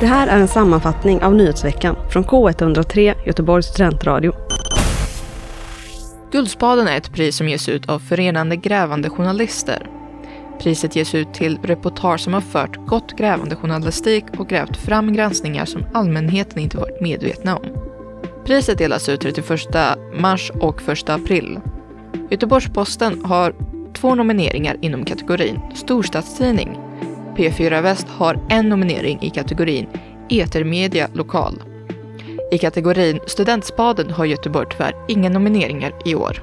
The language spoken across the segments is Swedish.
Det här är en sammanfattning av nyhetsveckan från K103 Göteborgs studentradio. Guldspaden är ett pris som ges ut av Förenande grävande journalister. Priset ges ut till reportage som har fört gott grävande journalistik och grävt fram granskningar som allmänheten inte varit medvetna om. Priset delas ut 31 mars och 1 april. Göteborgs-Posten har två nomineringar inom kategorin storstadstidning. P4 Väst har en nominering i kategorin etermedia lokal. I kategorin Studentspaden har Göteborg tyvärr inga nomineringar i år.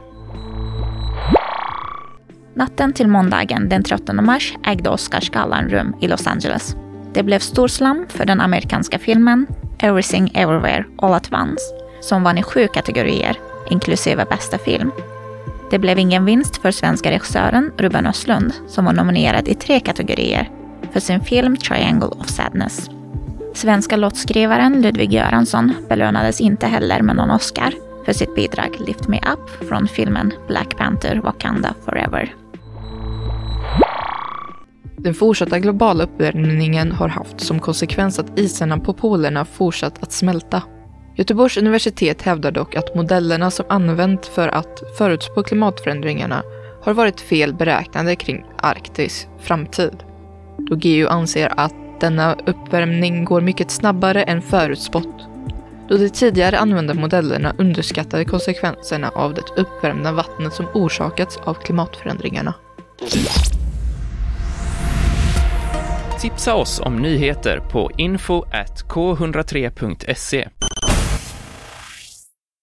Natten till måndagen den 13 mars ägde Oscarsgalan rum i Los Angeles. Det blev storslam för den amerikanska filmen Everything Everywhere All At Once som vann i sju kategorier, inklusive bästa film. Det blev ingen vinst för svenska regissören Ruben Östlund som var nominerad i tre kategorier för sin film Triangle of Sadness. Svenska låtskrivaren Ludvig Göransson belönades inte heller med någon Oscar för sitt bidrag Lift Me Up från filmen Black Panther Wakanda Forever. Den fortsatta globala uppvärmningen har haft som konsekvens att isarna på polerna fortsatt att smälta. Göteborgs universitet hävdar dock att modellerna som använt för att förutspå klimatförändringarna har varit fel beräknade kring Arktis framtid. Då GU anser att denna uppvärmning går mycket snabbare än förutspått. Då de tidigare använda modellerna underskattade konsekvenserna av det uppvärmda vattnet som orsakats av klimatförändringarna. Tipsa oss om nyheter på info k103.se.